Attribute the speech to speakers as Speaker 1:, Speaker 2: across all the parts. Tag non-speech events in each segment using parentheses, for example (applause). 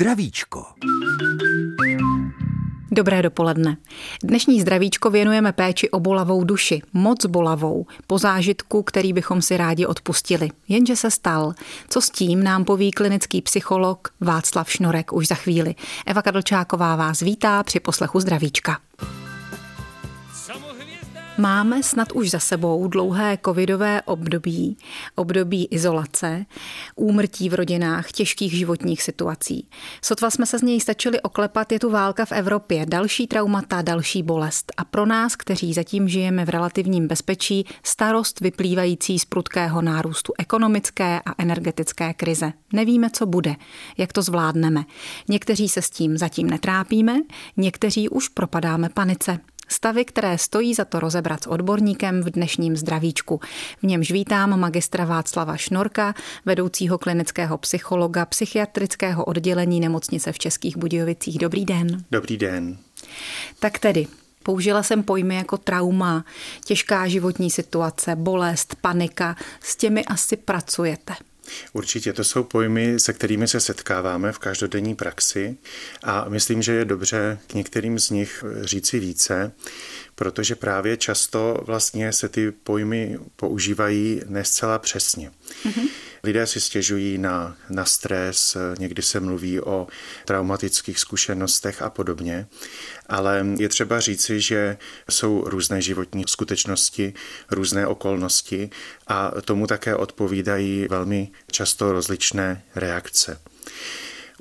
Speaker 1: Zdravíčko.
Speaker 2: Dobré dopoledne. Dnešní zdravíčko věnujeme péči o bolavou duši, moc bolavou, po zážitku, který bychom si rádi odpustili. Jenže se stal. Co s tím nám poví klinický psycholog Václav Šnorek už za chvíli. Eva Kadlčáková vás vítá při poslechu zdravíčka. Máme snad už za sebou dlouhé covidové období, období izolace, úmrtí v rodinách, těžkých životních situací. Sotva jsme se z něj stačili oklepat, je tu válka v Evropě, další traumata, další bolest. A pro nás, kteří zatím žijeme v relativním bezpečí, starost vyplývající z prudkého nárůstu ekonomické a energetické krize. Nevíme, co bude, jak to zvládneme. Někteří se s tím zatím netrápíme, někteří už propadáme panice. Stavy, které stojí za to rozebrat s odborníkem v dnešním zdravíčku. V němž vítám magistra Václava Šnorka, vedoucího klinického psychologa psychiatrického oddělení nemocnice v Českých Budějovicích. Dobrý den.
Speaker 3: Dobrý den.
Speaker 2: Tak tedy, Použila jsem pojmy jako trauma, těžká životní situace, bolest, panika. S těmi asi pracujete.
Speaker 3: Určitě to jsou pojmy, se kterými se setkáváme v každodenní praxi a myslím, že je dobře k některým z nich říci více, protože právě často vlastně se ty pojmy používají nescela přesně. Mm-hmm. Lidé si stěžují na, na stres, někdy se mluví o traumatických zkušenostech a podobně, ale je třeba říci, že jsou různé životní skutečnosti, různé okolnosti a tomu také odpovídají velmi často rozličné reakce.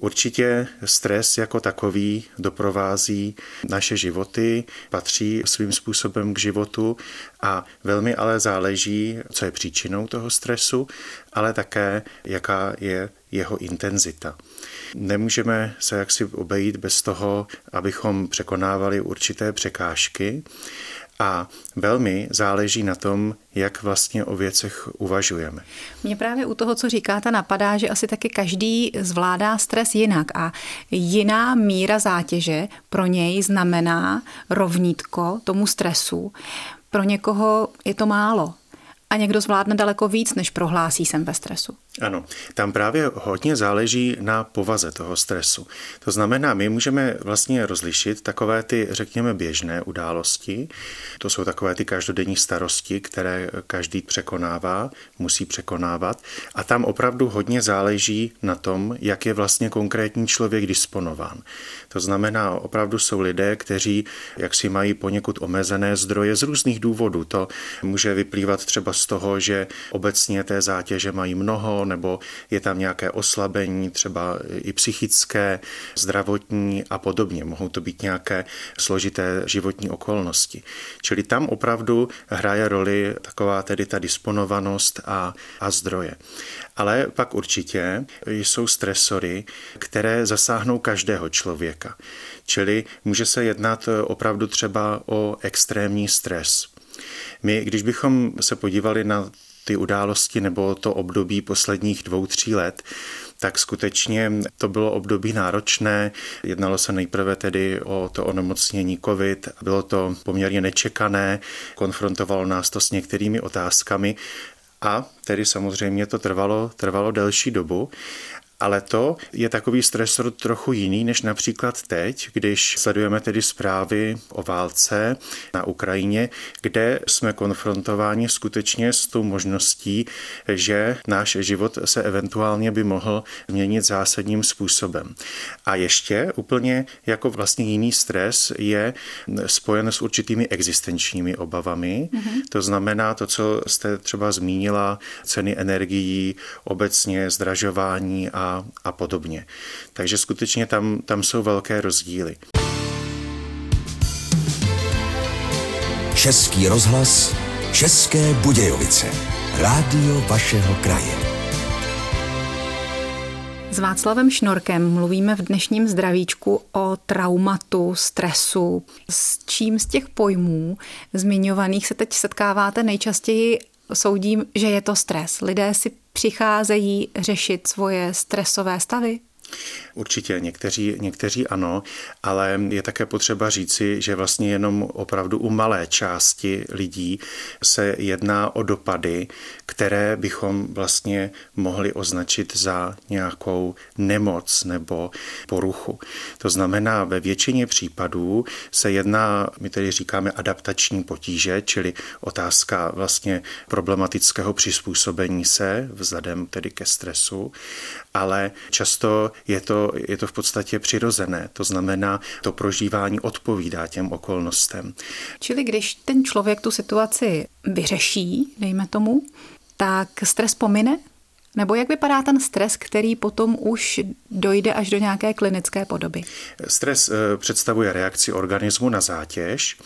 Speaker 3: Určitě stres jako takový doprovází naše životy, patří svým způsobem k životu a velmi ale záleží, co je příčinou toho stresu, ale také jaká je jeho intenzita. Nemůžeme se jaksi obejít bez toho, abychom překonávali určité překážky a velmi záleží na tom, jak vlastně o věcech uvažujeme.
Speaker 2: Mě právě u toho, co říkáte, napadá, že asi taky každý zvládá stres jinak a jiná míra zátěže pro něj znamená rovnítko tomu stresu. Pro někoho je to málo a někdo zvládne daleko víc, než prohlásí jsem ve stresu.
Speaker 3: Ano, tam právě hodně záleží na povaze toho stresu. To znamená, my můžeme vlastně rozlišit takové ty, řekněme, běžné události. To jsou takové ty každodenní starosti, které každý překonává, musí překonávat. A tam opravdu hodně záleží na tom, jak je vlastně konkrétní člověk disponován. To znamená, opravdu jsou lidé, kteří jaksi mají poněkud omezené zdroje z různých důvodů. To může vyplývat třeba z toho, že obecně té zátěže mají mnoho, nebo je tam nějaké oslabení, třeba i psychické, zdravotní a podobně. Mohou to být nějaké složité životní okolnosti. Čili tam opravdu hraje roli taková tedy ta disponovanost a, a zdroje. Ale pak určitě jsou stresory, které zasáhnou každého člověka. Čili může se jednat opravdu třeba o extrémní stres. My, když bychom se podívali na ty události nebo to období posledních dvou, tří let, tak skutečně to bylo období náročné. Jednalo se nejprve tedy o to onemocnění COVID, bylo to poměrně nečekané, konfrontovalo nás to s některými otázkami a tedy samozřejmě to trvalo, trvalo delší dobu. Ale to je takový stresor trochu jiný než například teď, když sledujeme tedy zprávy o válce na Ukrajině, kde jsme konfrontováni skutečně s tou možností, že náš život se eventuálně by mohl změnit zásadním způsobem. A ještě úplně jako vlastně jiný stres je spojen s určitými existenčními obavami. Mm-hmm. To znamená to, co jste třeba zmínila, ceny energií, obecně zdražování a a, podobně. Takže skutečně tam, tam jsou velké rozdíly.
Speaker 1: Český rozhlas, České Budějovice, rádio vašeho kraje.
Speaker 2: S Václavem Šnorkem mluvíme v dnešním zdravíčku o traumatu, stresu. S čím z těch pojmů zmiňovaných se teď setkáváte nejčastěji soudím, že je to stres. Lidé si přicházejí řešit svoje stresové stavy?
Speaker 3: Určitě někteří, někteří ano, ale je také potřeba říci, že vlastně jenom opravdu u malé části lidí se jedná o dopady, které bychom vlastně mohli označit za nějakou nemoc nebo poruchu. To znamená, ve většině případů se jedná, my tedy říkáme adaptační potíže, čili otázka vlastně problematického přizpůsobení se vzhledem tedy ke stresu, ale často je to, je to v podstatě přirozené. To znamená, to prožívání odpovídá těm okolnostem.
Speaker 2: Čili když ten člověk tu situaci vyřeší, dejme tomu, tak stres pomine? Nebo jak vypadá ten stres, který potom už dojde až do nějaké klinické podoby?
Speaker 3: Stres eh, představuje reakci organismu na zátěž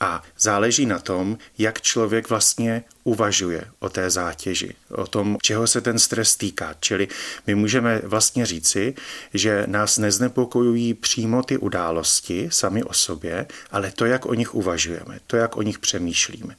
Speaker 3: a záleží na tom, jak člověk vlastně uvažuje o té zátěži, o tom, čeho se ten stres týká. Čili my můžeme vlastně říci, že nás neznepokojují přímo ty události sami o sobě, ale to, jak o nich uvažujeme, to, jak o nich přemýšlíme.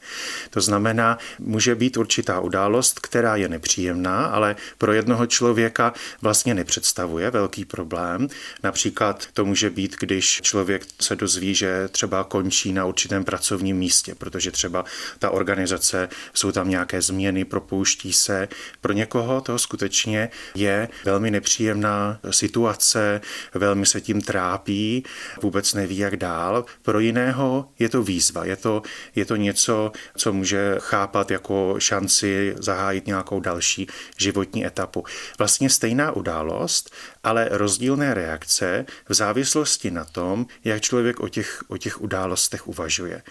Speaker 3: To znamená, může být určitá událost, která je nepříjemná, ale pro jednoho člověka vlastně nepředstavuje velký problém. Například to může být, když člověk se dozví, že třeba končí na určitém pracovním místě, protože třeba ta organizace jsou tam nějaké změny, propouští se. Pro někoho to skutečně je velmi nepříjemná situace, velmi se tím trápí, vůbec neví, jak dál. Pro jiného je to výzva, je to, je to něco, co může chápat jako šanci zahájit nějakou další životní etapu. Vlastně stejná událost, ale rozdílné reakce v závislosti na tom, jak člověk o těch, o těch událostech uvažuje.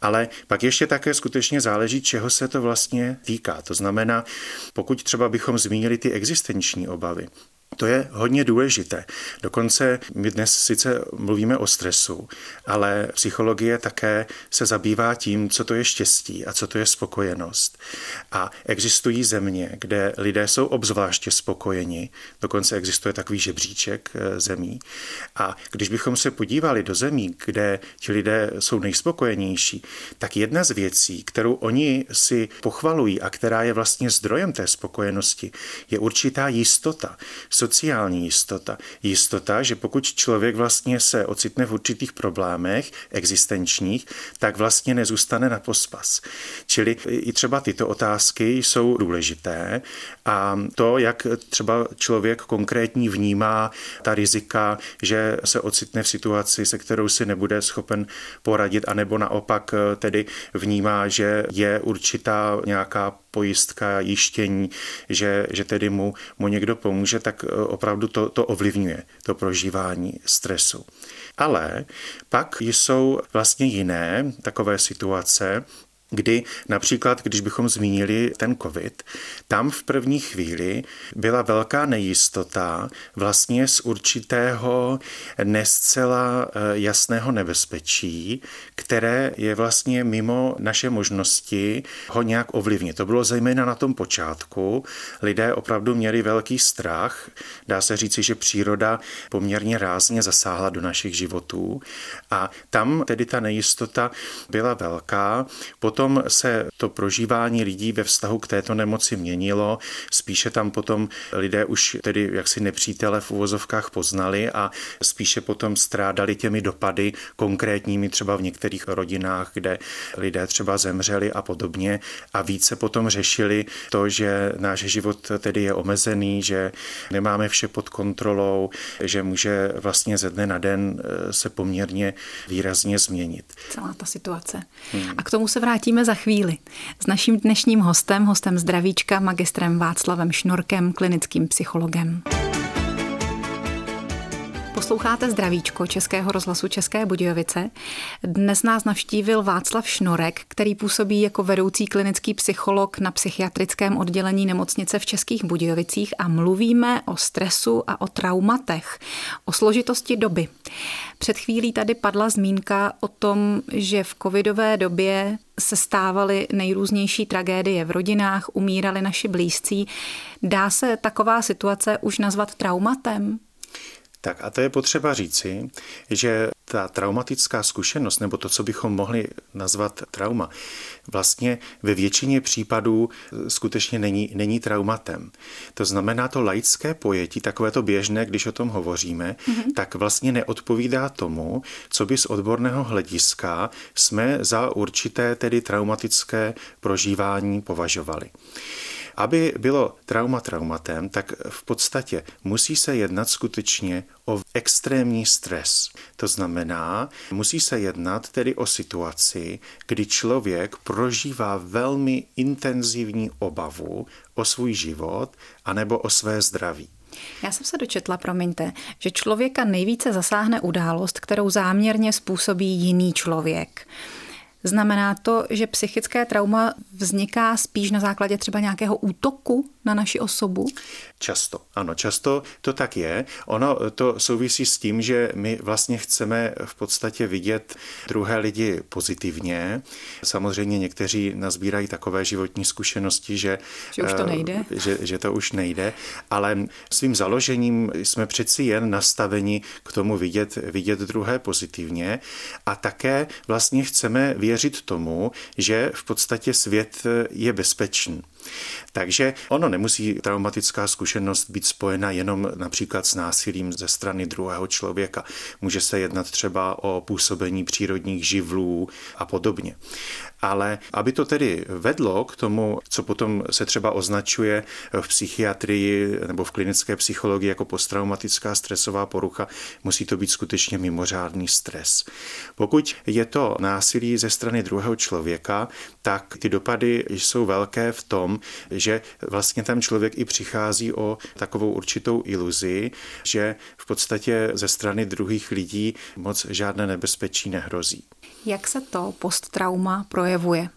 Speaker 3: Ale pak ještě také skutečně záleží, čeho se to vlastně týká. To znamená, pokud třeba bychom zmínili ty existenční obavy, to je hodně důležité. Dokonce my dnes sice mluvíme o stresu, ale psychologie také se zabývá tím, co to je štěstí a co to je spokojenost. A existují země, kde lidé jsou obzvláště spokojeni, dokonce existuje takový žebříček eh, zemí. A když bychom se podívali do zemí, kde ti lidé jsou nejspokojenější, tak jedna z věcí, kterou oni si pochvalují a která je vlastně zdrojem té spokojenosti, je určitá jistota sociální jistota. Jistota, že pokud člověk vlastně se ocitne v určitých problémech existenčních, tak vlastně nezůstane na pospas. Čili i třeba tyto otázky jsou důležité a to, jak třeba člověk konkrétní vnímá ta rizika, že se ocitne v situaci, se kterou si nebude schopen poradit, anebo naopak tedy vnímá, že je určitá nějaká pojistka, jištění, že, že tedy mu, mu někdo pomůže, tak eh, opravdu to, to ovlivňuje to prožívání stresu. Ale pak jsou vlastně jiné takové situace, kdy například, když bychom zmínili ten COVID, tam v první chvíli byla velká nejistota vlastně z určitého nescela eh, jasného nebezpečí, které je vlastně mimo naše možnosti ho nějak ovlivnit. To bylo zejména na tom počátku. Lidé opravdu měli velký strach. Dá se říci, že příroda poměrně rázně zasáhla do našich životů a tam tedy ta nejistota byla velká. Potom potom se to prožívání lidí ve vztahu k této nemoci měnilo. Spíše tam potom lidé už tedy jaksi nepřítele v uvozovkách poznali a spíše potom strádali těmi dopady konkrétními třeba v některých rodinách, kde lidé třeba zemřeli a podobně a více potom řešili to, že náš život tedy je omezený, že nemáme vše pod kontrolou, že může vlastně ze dne na den eh, se poměrně výrazně změnit.
Speaker 2: Celá ta situace. Hmm. A k tomu se vrátíme vrátíme za chvíli. S naším dnešním hostem, hostem zdravíčka, magistrem Václavem Šnorkem, klinickým psychologem. Posloucháte Zdravíčko Českého rozhlasu České Budějovice. Dnes nás navštívil Václav Šnorek, který působí jako vedoucí klinický psycholog na psychiatrickém oddělení nemocnice v Českých Budějovicích a mluvíme o stresu a o traumatech, o složitosti doby. Před chvílí tady padla zmínka o tom, že v covidové době se stávaly nejrůznější tragédie v rodinách, umírali naši blízcí. Dá se taková situace už nazvat traumatem?
Speaker 3: Tak a to je potřeba říci, že ta traumatická zkušenost, nebo to, co bychom mohli nazvat trauma, vlastně ve většině případů skutečně není, není traumatem. To znamená, to laické pojetí, takové to běžné, když o tom hovoříme, mm-hmm. tak vlastně neodpovídá tomu, co by z odborného hlediska jsme za určité tedy traumatické prožívání považovali. Aby bylo trauma traumatem, tak v podstatě musí se jednat skutečně o extrémní stres. To znamená, musí se jednat tedy o situaci, kdy člověk prožívá velmi intenzivní obavu o svůj život anebo o své zdraví.
Speaker 2: Já jsem se dočetla, promiňte, že člověka nejvíce zasáhne událost, kterou záměrně způsobí jiný člověk. Znamená to, že psychické trauma vzniká spíš na základě třeba nějakého útoku na naši osobu?
Speaker 3: Často, ano, často to tak je. Ono to souvisí s tím, že my vlastně chceme v podstatě vidět druhé lidi pozitivně. Samozřejmě někteří nazbírají takové životní zkušenosti, že,
Speaker 2: že už to eh, nejde.
Speaker 3: Že, že to už nejde, ale svým založením jsme přeci jen nastaveni k tomu vidět, vidět druhé pozitivně a také vlastně chceme věřit tomu, že v podstatě svět je bezpečný. Takže ono nemusí traumatická zkušenost být spojena jenom například s násilím ze strany druhého člověka. Může se jednat třeba o působení přírodních živlů a podobně. Ale aby to tedy vedlo k tomu, co potom se třeba označuje v psychiatrii nebo v klinické psychologii jako posttraumatická stresová porucha, musí to být skutečně mimořádný stres. Pokud je to násilí ze strany druhého člověka, tak ty dopady jsou velké v tom, že vlastně tam člověk i přichází o takovou určitou iluzi, že v podstatě ze strany druhých lidí moc žádné nebezpečí nehrozí.
Speaker 2: Jak se to posttrauma projevuje?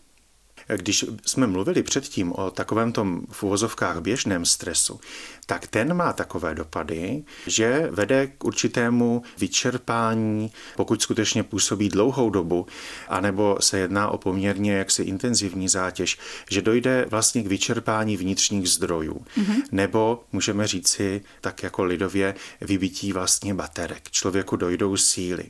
Speaker 3: Když jsme mluvili předtím o takovém tom v uvozovkách běžném stresu, tak ten má takové dopady, že vede k určitému vyčerpání, pokud skutečně působí dlouhou dobu, anebo se jedná o poměrně jaksi intenzivní zátěž, že dojde vlastně k vyčerpání vnitřních zdrojů. Mm-hmm. Nebo můžeme říci tak jako lidově vybití vlastně baterek. Člověku dojdou síly.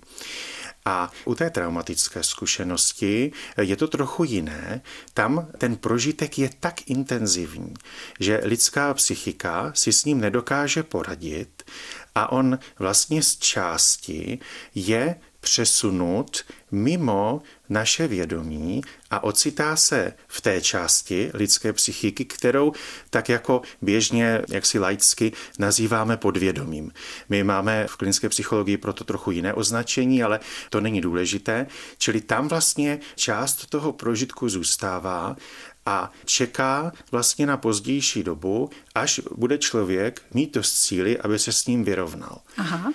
Speaker 3: A u té traumatické zkušenosti je to trochu jiné. Tam ten prožitek je tak intenzivní, že lidská psychika si s ním nedokáže poradit a on vlastně z části je přesunut mimo naše vědomí a ocitá se v té části lidské psychiky, kterou tak jako běžně, jak si laicky, nazýváme podvědomím. My máme v klinické psychologii proto trochu jiné označení, ale to není důležité. Čili tam vlastně část toho prožitku zůstává a čeká vlastně na pozdější dobu, až bude člověk mít dost síly, aby se s ním vyrovnal. Aha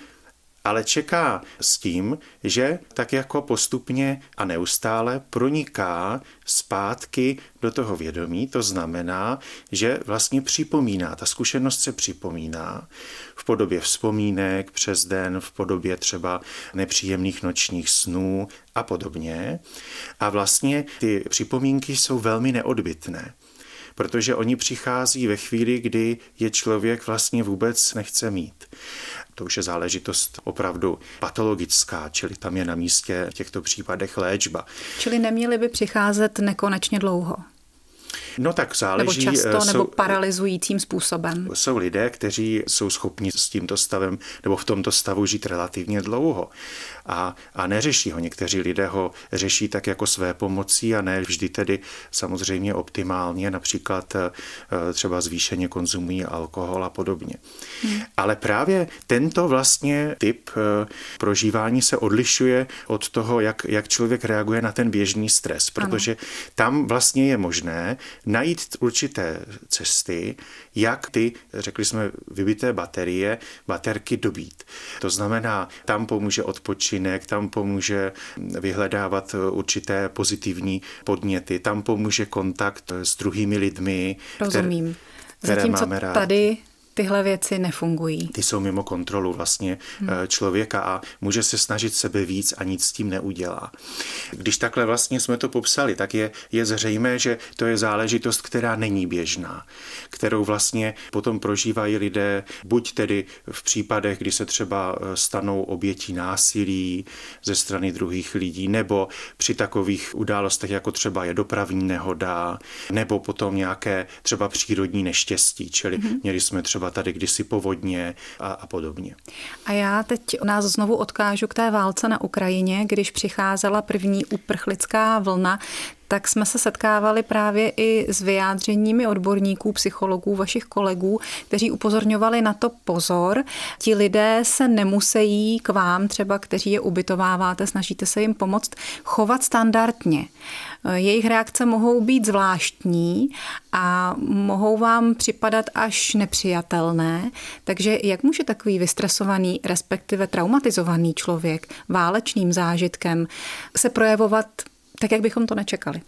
Speaker 3: ale čeká s tím, že tak jako postupně a neustále proniká zpátky do toho vědomí. To znamená, že vlastně připomíná, ta zkušenost se připomíná v podobě vzpomínek přes den, v podobě třeba nepříjemných nočních snů a podobně. A vlastně ty připomínky jsou velmi neodbitné protože oni přichází ve chvíli, kdy je člověk vlastně vůbec nechce mít. To už je záležitost opravdu patologická, čili tam je na místě v těchto případech léčba.
Speaker 2: Čili neměly by přicházet nekonečně dlouho?
Speaker 3: No tak záleží.
Speaker 2: Nebo často, jsou, nebo paralyzujícím způsobem.
Speaker 3: Jsou lidé, kteří jsou schopni s tímto stavem nebo v tomto stavu žít relativně dlouho a, a neřeší ho. Někteří lidé ho řeší tak jako své pomocí a ne vždy tedy samozřejmě optimálně, například eh, třeba zvýšeně konzumují alkohol a podobně. Hmm. Ale právě tento vlastně typ eh, prožívání se odlišuje od toho, jak, jak člověk reaguje na ten běžný stres, protože ano. tam vlastně je možné najít určité cesty, jak ty, řekli jsme, vybité baterie, baterky dobít. To znamená, tam pomůže odpočinek, tam pomůže vyhledávat určité pozitivní podněty, tam pomůže kontakt s druhými lidmi.
Speaker 2: Rozumím.
Speaker 3: Které, které
Speaker 2: Zatímco
Speaker 3: máme rád.
Speaker 2: tady tyhle věci nefungují.
Speaker 3: Ty jsou mimo kontrolu vlastně hmm. člověka a může se snažit sebe víc a nic s tím neudělá. Když takhle vlastně jsme to popsali, tak je, je zřejmé, že to je záležitost, která není běžná, kterou vlastně potom prožívají lidé, buď tedy v případech, kdy se třeba eh, stanou obětí násilí ze strany druhých lidí, nebo při takových událostech, jako třeba je dopravní nehoda, nebo potom nějaké třeba přírodní neštěstí, čili hmm. měli jsme třeba třeba tady kdysi povodně a, a podobně.
Speaker 2: A já teď nás znovu odkážu k té válce na Ukrajině, když přicházela první uprchlická vlna, tak jsme se setkávali právě i s vyjádřeními odborníků, psychologů, vašich kolegů, kteří upozorňovali na to pozor. Ti lidé se nemusí k vám, třeba kteří je ubytováváte, snažíte se jim pomoct, chovat standardně. Jejich reakce mohou být zvláštní a mohou vám připadat až nepřijatelné. Takže jak může takový vystresovaný, respektive traumatizovaný člověk válečným zážitkem se projevovat tak, jak bychom to nečekali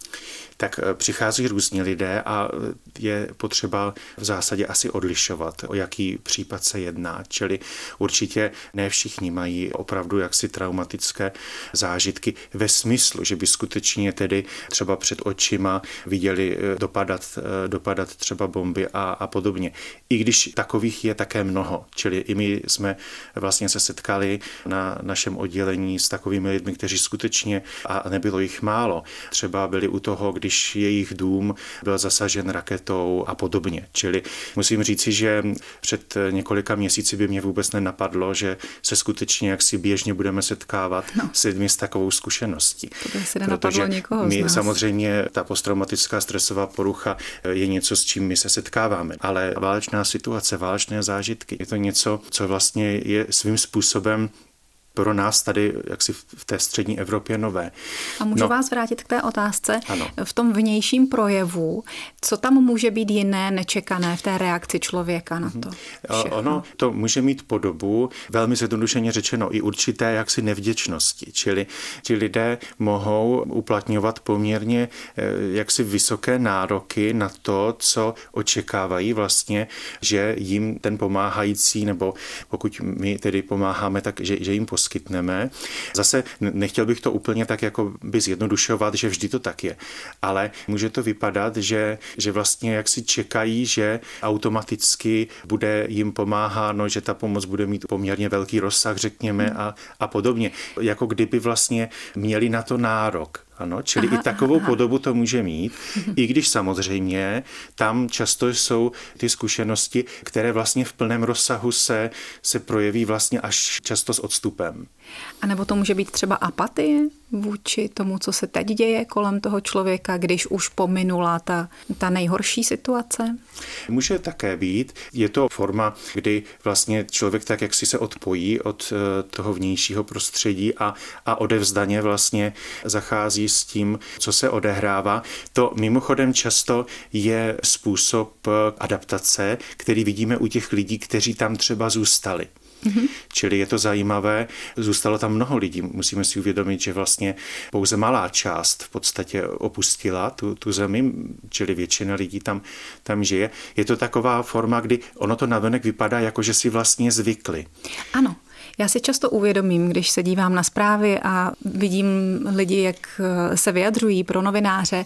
Speaker 3: tak eh, přichází různí lidé a eh, je potřeba v zásadě asi odlišovat, o jaký případ se jedná. Čili určitě ne všichni mají opravdu jaksi traumatické zážitky ve smyslu, že by skutečně tedy třeba před očima viděli eh, dopadat, dopadat třeba bomby a, a podobně. I když takových je také mnoho, čili i my jsme vlastně se setkali na našem oddělení s takovými lidmi, kteří skutečně, a nebylo jich málo, třeba byli u toho, kdy když jejich dům byl zasažen raketou a podobně. Čili musím říci, že před několika měsíci by mě vůbec nenapadlo, že se skutečně jaksi běžně budeme setkávat no. s lidmi s takovou zkušeností.
Speaker 2: To by se Protože někoho
Speaker 3: my samozřejmě ta posttraumatická stresová porucha je něco, s čím my se setkáváme, ale válečná situace, válečné zážitky, je to něco, co vlastně je svým způsobem pro nás tady jaksi v té střední Evropě nové.
Speaker 2: A můžu no, vás vrátit k té otázce. Ano. V tom vnějším projevu, co tam může být jiné, nečekané v té reakci člověka na to?
Speaker 3: Všechno? Ono to může mít podobu, velmi zjednodušeně řečeno, i určité jaksi nevděčnosti. Čili ti lidé mohou uplatňovat poměrně eh, jaksi vysoké nároky na to, co očekávají vlastně, že jim ten pomáhající, nebo pokud my tedy pomáháme, tak že, že jim poskytujeme poskytneme. Zase nechtěl bych to úplně tak jako by zjednodušovat, že vždy to tak je, ale může to vypadat, že, že vlastně jak si čekají, že automaticky bude jim pomáháno, že ta pomoc bude mít poměrně velký rozsah, řekněme, a, a podobně. Jako kdyby vlastně měli na to nárok. Ano, čili aha, i takovou aha. podobu to může mít, i když samozřejmě tam často jsou ty zkušenosti, které vlastně v plném rozsahu se, se projeví vlastně až často s odstupem.
Speaker 2: A nebo to může být třeba apatie vůči tomu, co se teď děje kolem toho člověka, když už pominula ta, ta nejhorší situace?
Speaker 3: Může také být. Je to forma, kdy vlastně člověk tak, jak si se odpojí od eh, toho vnějšího prostředí a, a odevzdaně vlastně zachází s tím, co se odehrává. To mimochodem často je způsob eh, adaptace, který vidíme u těch lidí, kteří tam třeba zůstali. Mm-hmm. Čili je to zajímavé. Zůstalo tam mnoho lidí. Musíme si uvědomit, že vlastně pouze malá část v podstatě opustila tu, tu zemi, čili většina lidí tam, tam žije. Je to taková forma, kdy ono to navenek vypadá jako, že si vlastně zvykli.
Speaker 2: Ano. Já si často uvědomím, když se dívám na zprávy a vidím lidi, jak se vyjadřují pro novináře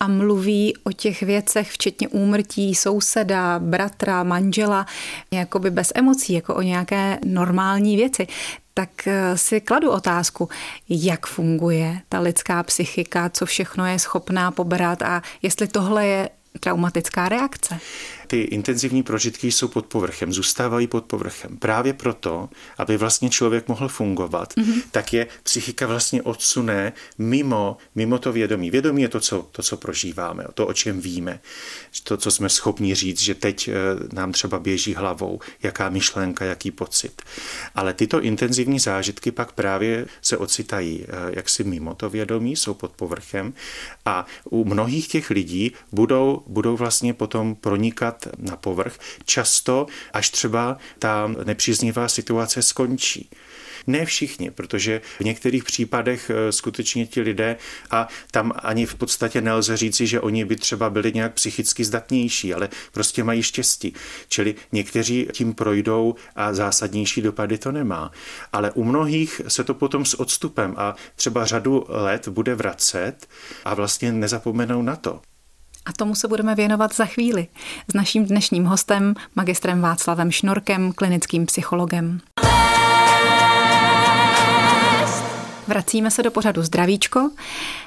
Speaker 2: a mluví o těch věcech, včetně úmrtí souseda, bratra, manžela, jakoby bez emocí, jako o nějaké normální věci, tak eh, si kladu otázku, jak funguje ta lidská psychika, co všechno je schopná pobrat a jestli tohle je traumatická reakce
Speaker 3: ty intenzivní prožitky jsou pod povrchem, zůstávají pod povrchem. Právě proto, aby vlastně člověk mohl fungovat, mm-hmm. tak je psychika vlastně odsune mimo, mimo to vědomí. Vědomí je to co, to, co prožíváme, to, o čem víme, to, co jsme schopni říct, že teď eh, nám třeba běží hlavou, jaká myšlenka, jaký pocit. Ale tyto intenzivní zážitky pak právě se ocitají eh, jaksi mimo to vědomí, jsou pod povrchem a u mnohých těch lidí budou budou, budou vlastně potom pronikat na povrch, často až třeba ta nepříznivá situace skončí. Ne všichni, protože v některých případech eh, skutečně ti lidé, a tam ani v podstatě nelze říci, že oni by třeba byli nějak psychicky zdatnější, ale prostě mají štěstí. Čili někteří tím projdou a zásadnější dopady to nemá. Ale u mnohých se to potom s odstupem a třeba řadu let bude vracet a vlastně nezapomenou na to.
Speaker 2: A tomu se budeme věnovat za chvíli s naším dnešním hostem, magistrem Václavem Šnorkem, klinickým psychologem. Vracíme se do pořadu Zdravíčko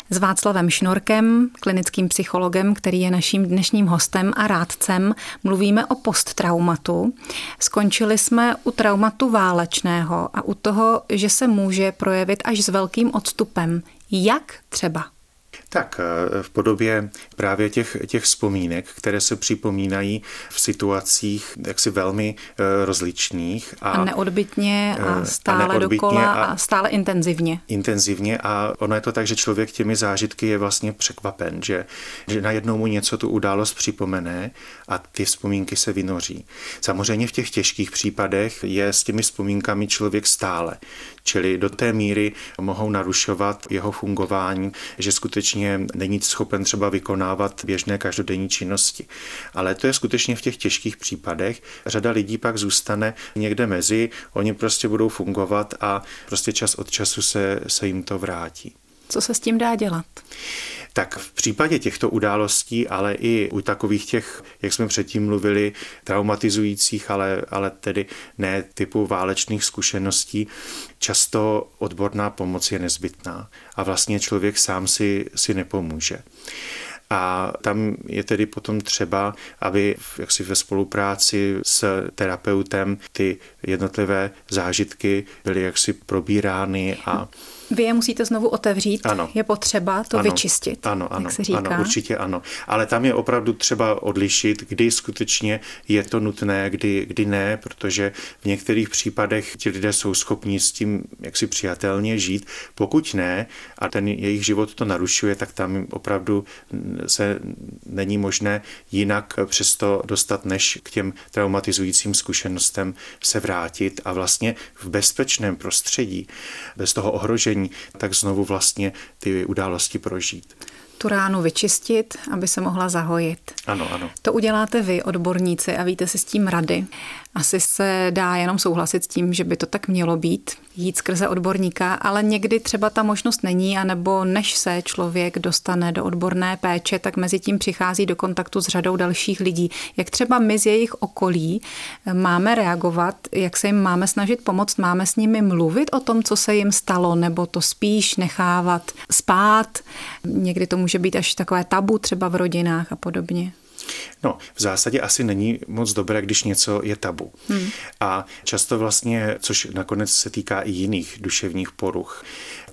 Speaker 2: s Václavem Šnorkem, klinickým psychologem, který je naším dnešním hostem a rádcem. Mluvíme o posttraumatu. Skončili jsme u traumatu válečného a u toho, že se může projevit až s velkým odstupem. Jak třeba?
Speaker 3: Tak eh, v podobě právě těch, těch vzpomínek, které se připomínají v situacích jaksi velmi eh, rozličných.
Speaker 2: A, a neodbitně a eh, stále a neodbitně dokola a, a stále intenzivně.
Speaker 3: Intenzivně a ono je to tak, že člověk těmi zážitky je vlastně překvapen, že, že najednou mu něco tu událost připomene a ty vzpomínky se vynoří. Samozřejmě v těch těžkých případech je s těmi vzpomínkami člověk stále. Čili do té míry mohou narušovat jeho fungování, že skutečně není schopen třeba vykonávat běžné každodenní činnosti. Ale to je skutečně v těch těžkých případech. Řada lidí pak zůstane někde mezi, oni prostě budou fungovat a prostě čas od času se, se jim to vrátí.
Speaker 2: Co se s tím dá dělat?
Speaker 3: Tak v případě těchto událostí, ale i u takových těch, jak jsme předtím mluvili, traumatizujících, ale, ale tedy ne typu válečných zkušeností, často odborná pomoc je nezbytná a vlastně člověk sám si, si nepomůže. A tam je tedy potom třeba, aby jaksi ve spolupráci s terapeutem ty jednotlivé zážitky byly jaksi probírány a
Speaker 2: vy je musíte znovu otevřít, ano. je potřeba to
Speaker 3: ano.
Speaker 2: vyčistit.
Speaker 3: Ano, ano,
Speaker 2: jak se říká.
Speaker 3: ano, určitě ano. Ale tam je opravdu třeba odlišit, kdy skutečně je to nutné, kdy, kdy ne, protože v některých případech ti lidé jsou schopni s tím jaksi přijatelně žít. Pokud ne a ten jejich život to narušuje, tak tam opravdu se není možné jinak přesto dostat, než k těm traumatizujícím zkušenostem se vrátit a vlastně v bezpečném prostředí, bez toho ohrožení utrpení, tak znovu vlastně ty události prožít
Speaker 2: tu ránu vyčistit, aby se mohla zahojit.
Speaker 3: Ano, ano.
Speaker 2: To uděláte vy, odborníci, a víte si s tím rady. Asi se dá jenom souhlasit s tím, že by to tak mělo být, jít skrze odborníka, ale někdy třeba ta možnost není, anebo než se člověk dostane do odborné péče, tak mezi tím přichází do kontaktu s řadou dalších lidí. Jak třeba my z jejich okolí máme reagovat, jak se jim máme snažit pomoct, máme s nimi mluvit o tom, co se jim stalo, nebo to spíš nechávat spát. Někdy to může být až takové tabu třeba v rodinách a podobně.
Speaker 3: No, v zásadě asi není moc dobré, když něco je tabu. Hmm. A často vlastně, což nakonec se týká i jiných duševních poruch,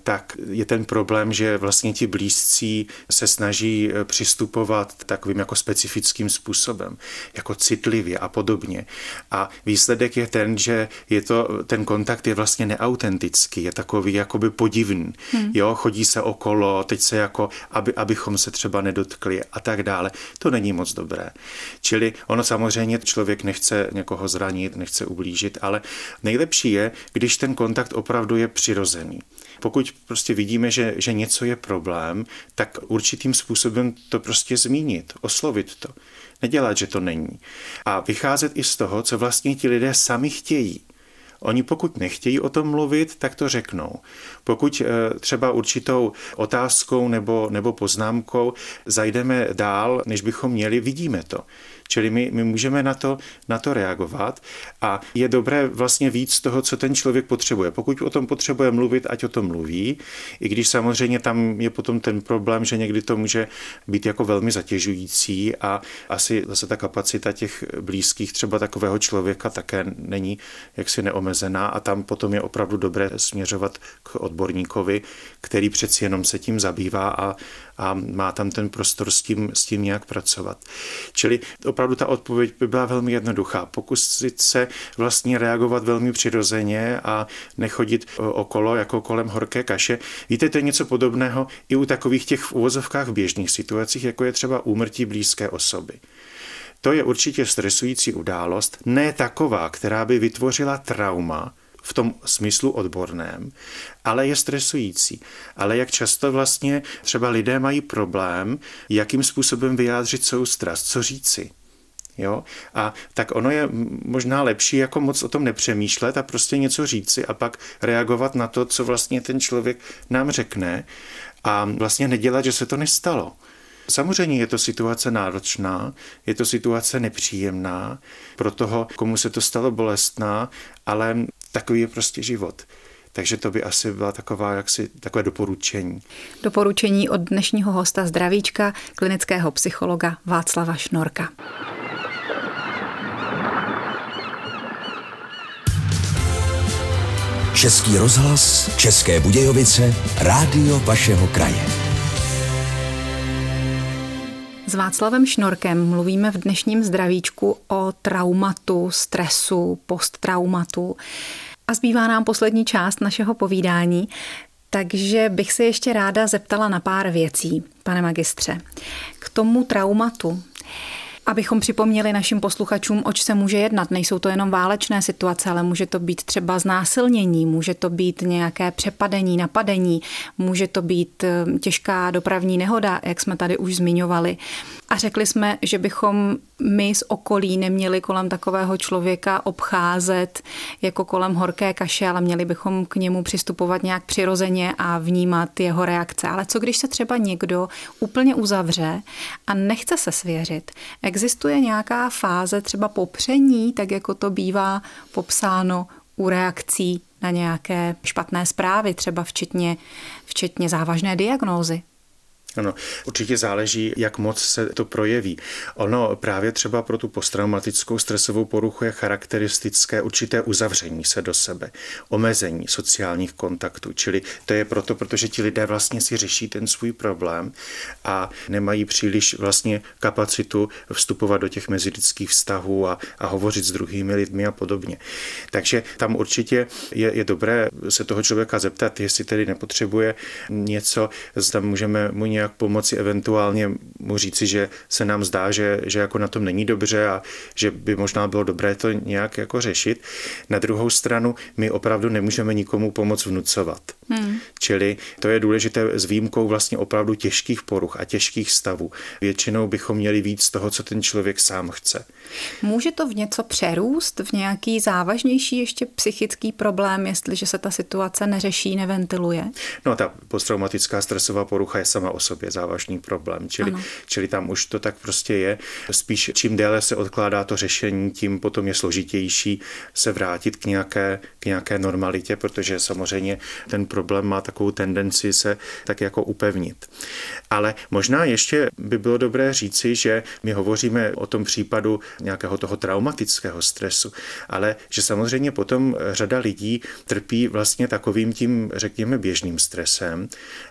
Speaker 3: tak je ten problém, že vlastně ti blízcí se snaží eh, přistupovat takovým jako specifickým způsobem, jako citlivě a podobně. A výsledek je ten, že je to, ten kontakt je vlastně neautentický, je takový jakoby podivný. Hmm. Jo, chodí se okolo, teď se jako, aby, abychom se třeba nedotkli a tak dále. To není moc dobré. Čili ono samozřejmě člověk nechce někoho zranit, nechce ublížit, ale nejlepší je, když ten kontakt opravdu je přirozený. Pokud prostě vidíme, že, že něco je problém, tak určitým způsobem to prostě zmínit, oslovit to. Nedělat, že to není. A vycházet i z toho, co vlastně ti lidé sami chtějí. Oni pokud nechtějí o tom mluvit, tak to řeknou. Pokud eh, třeba určitou otázkou nebo, nebo poznámkou zajdeme dál, než bychom měli, vidíme to. Čili my, my můžeme na to, na to reagovat a je dobré vlastně víc toho, co ten člověk potřebuje. Pokud o tom potřebuje mluvit, ať o tom mluví, i když samozřejmě tam je potom ten problém, že někdy to může být jako velmi zatěžující a asi zase ta kapacita těch blízkých třeba takového člověka také není jaksi neomezená omezená a tam potom je opravdu dobré směřovat k odborníkovi, který přeci jenom se tím zabývá a, a má tam ten prostor s tím, s tím nějak pracovat. Čili opravdu ta odpověď by byla velmi jednoduchá. Pokusit se vlastně reagovat velmi přirozeně a nechodit okolo jako kolem horké kaše. Víte, to je něco podobného i u takových těch v uvozovkách běžných situacích, jako je třeba úmrtí blízké osoby. To je určitě stresující událost, ne taková, která by vytvořila trauma, v tom smyslu odborném, ale je stresující. Ale jak často vlastně třeba lidé mají problém, jakým způsobem vyjádřit soustrast, co říci. Jo? A tak ono je možná lepší jako moc o tom nepřemýšlet a prostě něco říci a pak reagovat na to, co vlastně ten člověk nám řekne a vlastně nedělat, že se to nestalo. Samozřejmě je to situace náročná, je to situace nepříjemná, pro toho, komu se to stalo bolestná, ale takový je prostě život. Takže to by asi byla taková, jaksi, takové doporučení.
Speaker 2: Doporučení od dnešního hosta zdravíčka, klinického psychologa Václava Šnorka.
Speaker 1: Český rozhlas, České Budějovice, rádio vašeho kraje.
Speaker 2: S Václavem Šnorkem mluvíme v dnešním zdravíčku o traumatu, stresu, posttraumatu. A zbývá nám poslední část našeho povídání, takže bych se ještě ráda zeptala na pár věcí, pane magistře. K tomu traumatu. Abychom připomněli našim posluchačům, oč se může jednat. Nejsou to jenom válečné situace, ale může to být třeba znásilnění, může to být nějaké přepadení, napadení, může to být eh, těžká dopravní nehoda, jak jsme tady už zmiňovali. A řekli jsme, že bychom my z okolí neměli kolem takového člověka obcházet jako kolem horké kaše, ale měli bychom k němu přistupovat nějak přirozeně a vnímat jeho reakce. Ale co když se třeba někdo úplně uzavře a nechce se svěřit? Existuje nějaká fáze třeba popření, tak jako to bývá popsáno u reakcí na nějaké špatné zprávy, třeba včetně, včetně závažné diagnózy?
Speaker 3: Ano, určitě záleží, jak moc se to projeví. Ono právě třeba pro tu posttraumatickou stresovou poruchu je charakteristické určité uzavření se do sebe, omezení sociálních kontaktů. Čili to je proto, protože ti lidé vlastně si řeší ten svůj problém a nemají příliš vlastně kapacitu vstupovat do těch mezilidských vztahů a, a hovořit s druhými lidmi a podobně. Takže tam určitě je, je dobré se toho člověka zeptat, jestli tedy nepotřebuje něco, zda můžeme mu nějak pomoci, eventuálně mu říci, že se nám zdá, že, že jako na tom není dobře a že by možná bylo dobré to nějak jako řešit. Na druhou stranu my opravdu nemůžeme nikomu pomoc vnucovat. Hmm. Čili to je důležité s výjimkou vlastně opravdu těžkých poruch a těžkých stavů. Většinou bychom měli víc z toho, co ten člověk sám chce.
Speaker 2: Může to v něco přerůst, v nějaký závažnější ještě psychický problém, jestliže se ta situace neřeší, neventiluje?
Speaker 3: No ta posttraumatická stresová porucha je sama o sobě závažný problém, čili, čili tam už to tak prostě je. Spíš čím déle se odkládá to řešení, tím potom je složitější se vrátit k nějaké, k nějaké normalitě, protože samozřejmě ten problém má takovou tendenci se tak jako upevnit. Ale možná ještě by bylo dobré říci, že my hovoříme o tom případu nějakého toho traumatického stresu, ale že samozřejmě potom řada lidí trpí vlastně takovým tím, řekněme, běžným stresem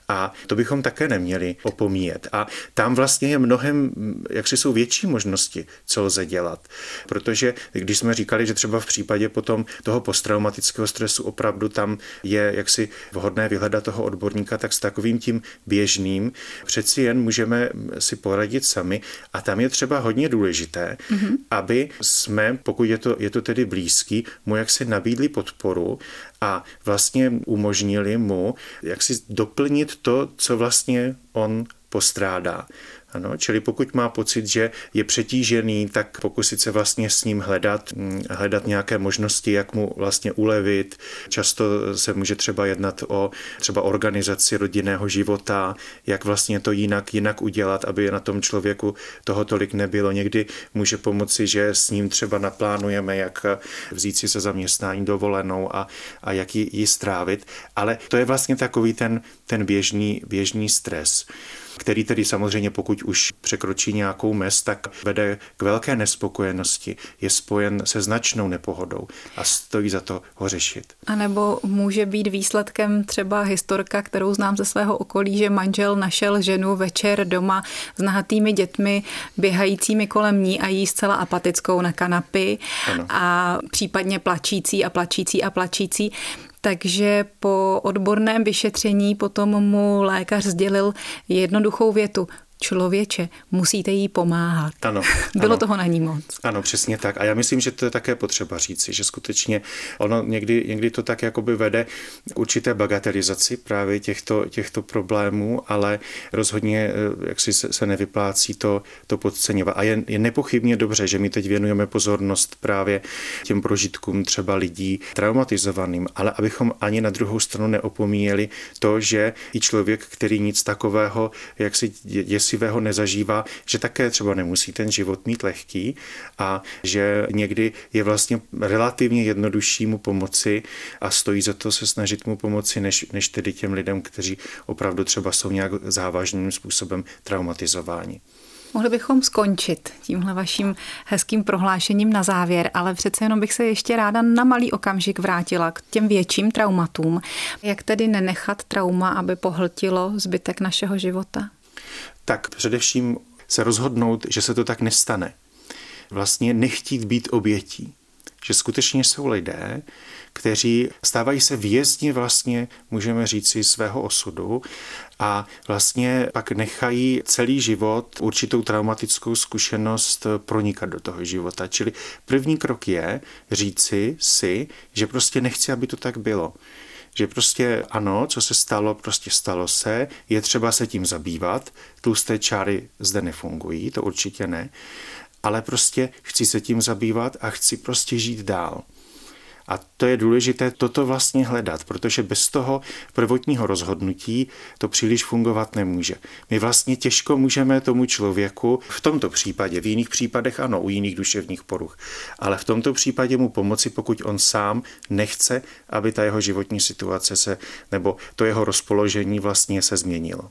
Speaker 3: a to bychom také neměli opomíjet. A tam vlastně je mnohem, jak si jsou větší možnosti, co lze dělat. Protože když jsme říkali, že třeba v případě potom toho posttraumatického stresu opravdu tam je jaksi vhodné vyhledat toho odborníka, tak s takovým tím běžným přeci jen můžeme si poradit sami. A tam je třeba hodně důležité, mm-hmm. aby jsme, pokud je to, je to tedy blízký, mu jaksi nabídli podporu a vlastně umožnili mu jak si doplnit to, co vlastně on postrádá. Ano, čili pokud má pocit, že je přetížený, tak pokusit se vlastně s ním hledat, mm, hledat nějaké možnosti, jak mu vlastně ulevit. Často se může třeba jednat o třeba organizaci rodinného života, jak vlastně to jinak, jinak udělat, aby na tom člověku toho tolik nebylo. Někdy může pomoci, že s ním třeba naplánujeme, jak vzít si se zaměstnání dovolenou a, a jak ji, ji strávit. Ale to je vlastně takový ten, ten běžný, běžný stres. který tedy samozřejmě pokud už překročí nějakou mez, tak vede k velké nespokojenosti, je spojen se značnou nepohodou a stojí za to ho řešit.
Speaker 2: A nebo může být výsledkem třeba historka, kterou znám ze svého okolí, že manžel našel ženu večer doma s nahatými dětmi, běhajícími kolem ní a jí zcela apatickou na kanapy ano. a případně plačící a plačící a plačící. Takže po odborném vyšetření potom mu lékař sdělil jednoduchou větu člověče, musíte jí pomáhat.
Speaker 3: Ano. (laughs)
Speaker 2: Bylo
Speaker 3: ano.
Speaker 2: toho na ní moc.
Speaker 3: Ano, přesně tak. A já myslím, že to je také potřeba říci, že skutečně ono někdy, někdy to tak jakoby vede určité bagatelizaci právě těchto, těchto problémů, ale rozhodně eh, jak si se, se nevyplácí to, to podceňovat. A je, je nepochybně dobře, že my teď věnujeme pozornost právě těm prožitkům třeba lidí traumatizovaným, ale abychom ani na druhou stranu neopomíjeli to, že i člověk, který nic takového, jak si je děsivého nezažívá, že také třeba nemusí ten život mít lehký a že někdy je vlastně relativně jednodušší mu pomoci a stojí za to se snažit mu pomoci, než, než tedy těm lidem, kteří opravdu třeba jsou nějak závažným způsobem traumatizováni.
Speaker 2: Mohli bychom skončit tímhle vaším hezkým prohlášením na závěr, ale přece jenom bych se ještě ráda na malý okamžik vrátila k těm větším traumatům. Jak tedy nenechat trauma, aby pohltilo zbytek našeho života?
Speaker 3: Tak především se rozhodnout, že se to tak nestane. Vlastně nechtít být obětí. Že skutečně jsou lidé, kteří stávají se vězni vlastně, můžeme říci, svého osudu a vlastně pak nechají celý život určitou traumatickou zkušenost pronikat do toho života. Čili první krok je říci si, že prostě nechci, aby to tak bylo že prostě ano, co se stalo, prostě stalo se, je třeba se tím zabývat, tlusté čáry zde nefungují, to určitě ne, ale prostě chci se tím zabývat a chci prostě žít dál. A to je důležité toto vlastně hledat, protože bez toho prvotního rozhodnutí to příliš fungovat nemůže. My vlastně těžko můžeme tomu člověku, v tomto případě, v jiných případech ano, u jiných duševních poruch, ale v tomto případě mu pomoci, pokud on sám nechce, aby ta jeho životní situace se, nebo to jeho rozpoložení vlastně se změnilo.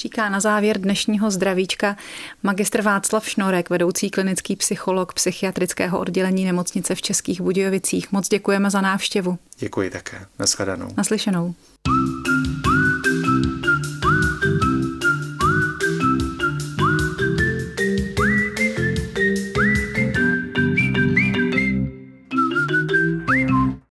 Speaker 2: Říká na závěr dnešního zdravíčka magistr Václav Šnorek, vedoucí klinický psycholog psychiatrického oddělení nemocnice v Českých Budějovicích. Moc děkujeme za návštěvu.
Speaker 3: Děkuji také. Naschledanou.
Speaker 2: Naslyšenou.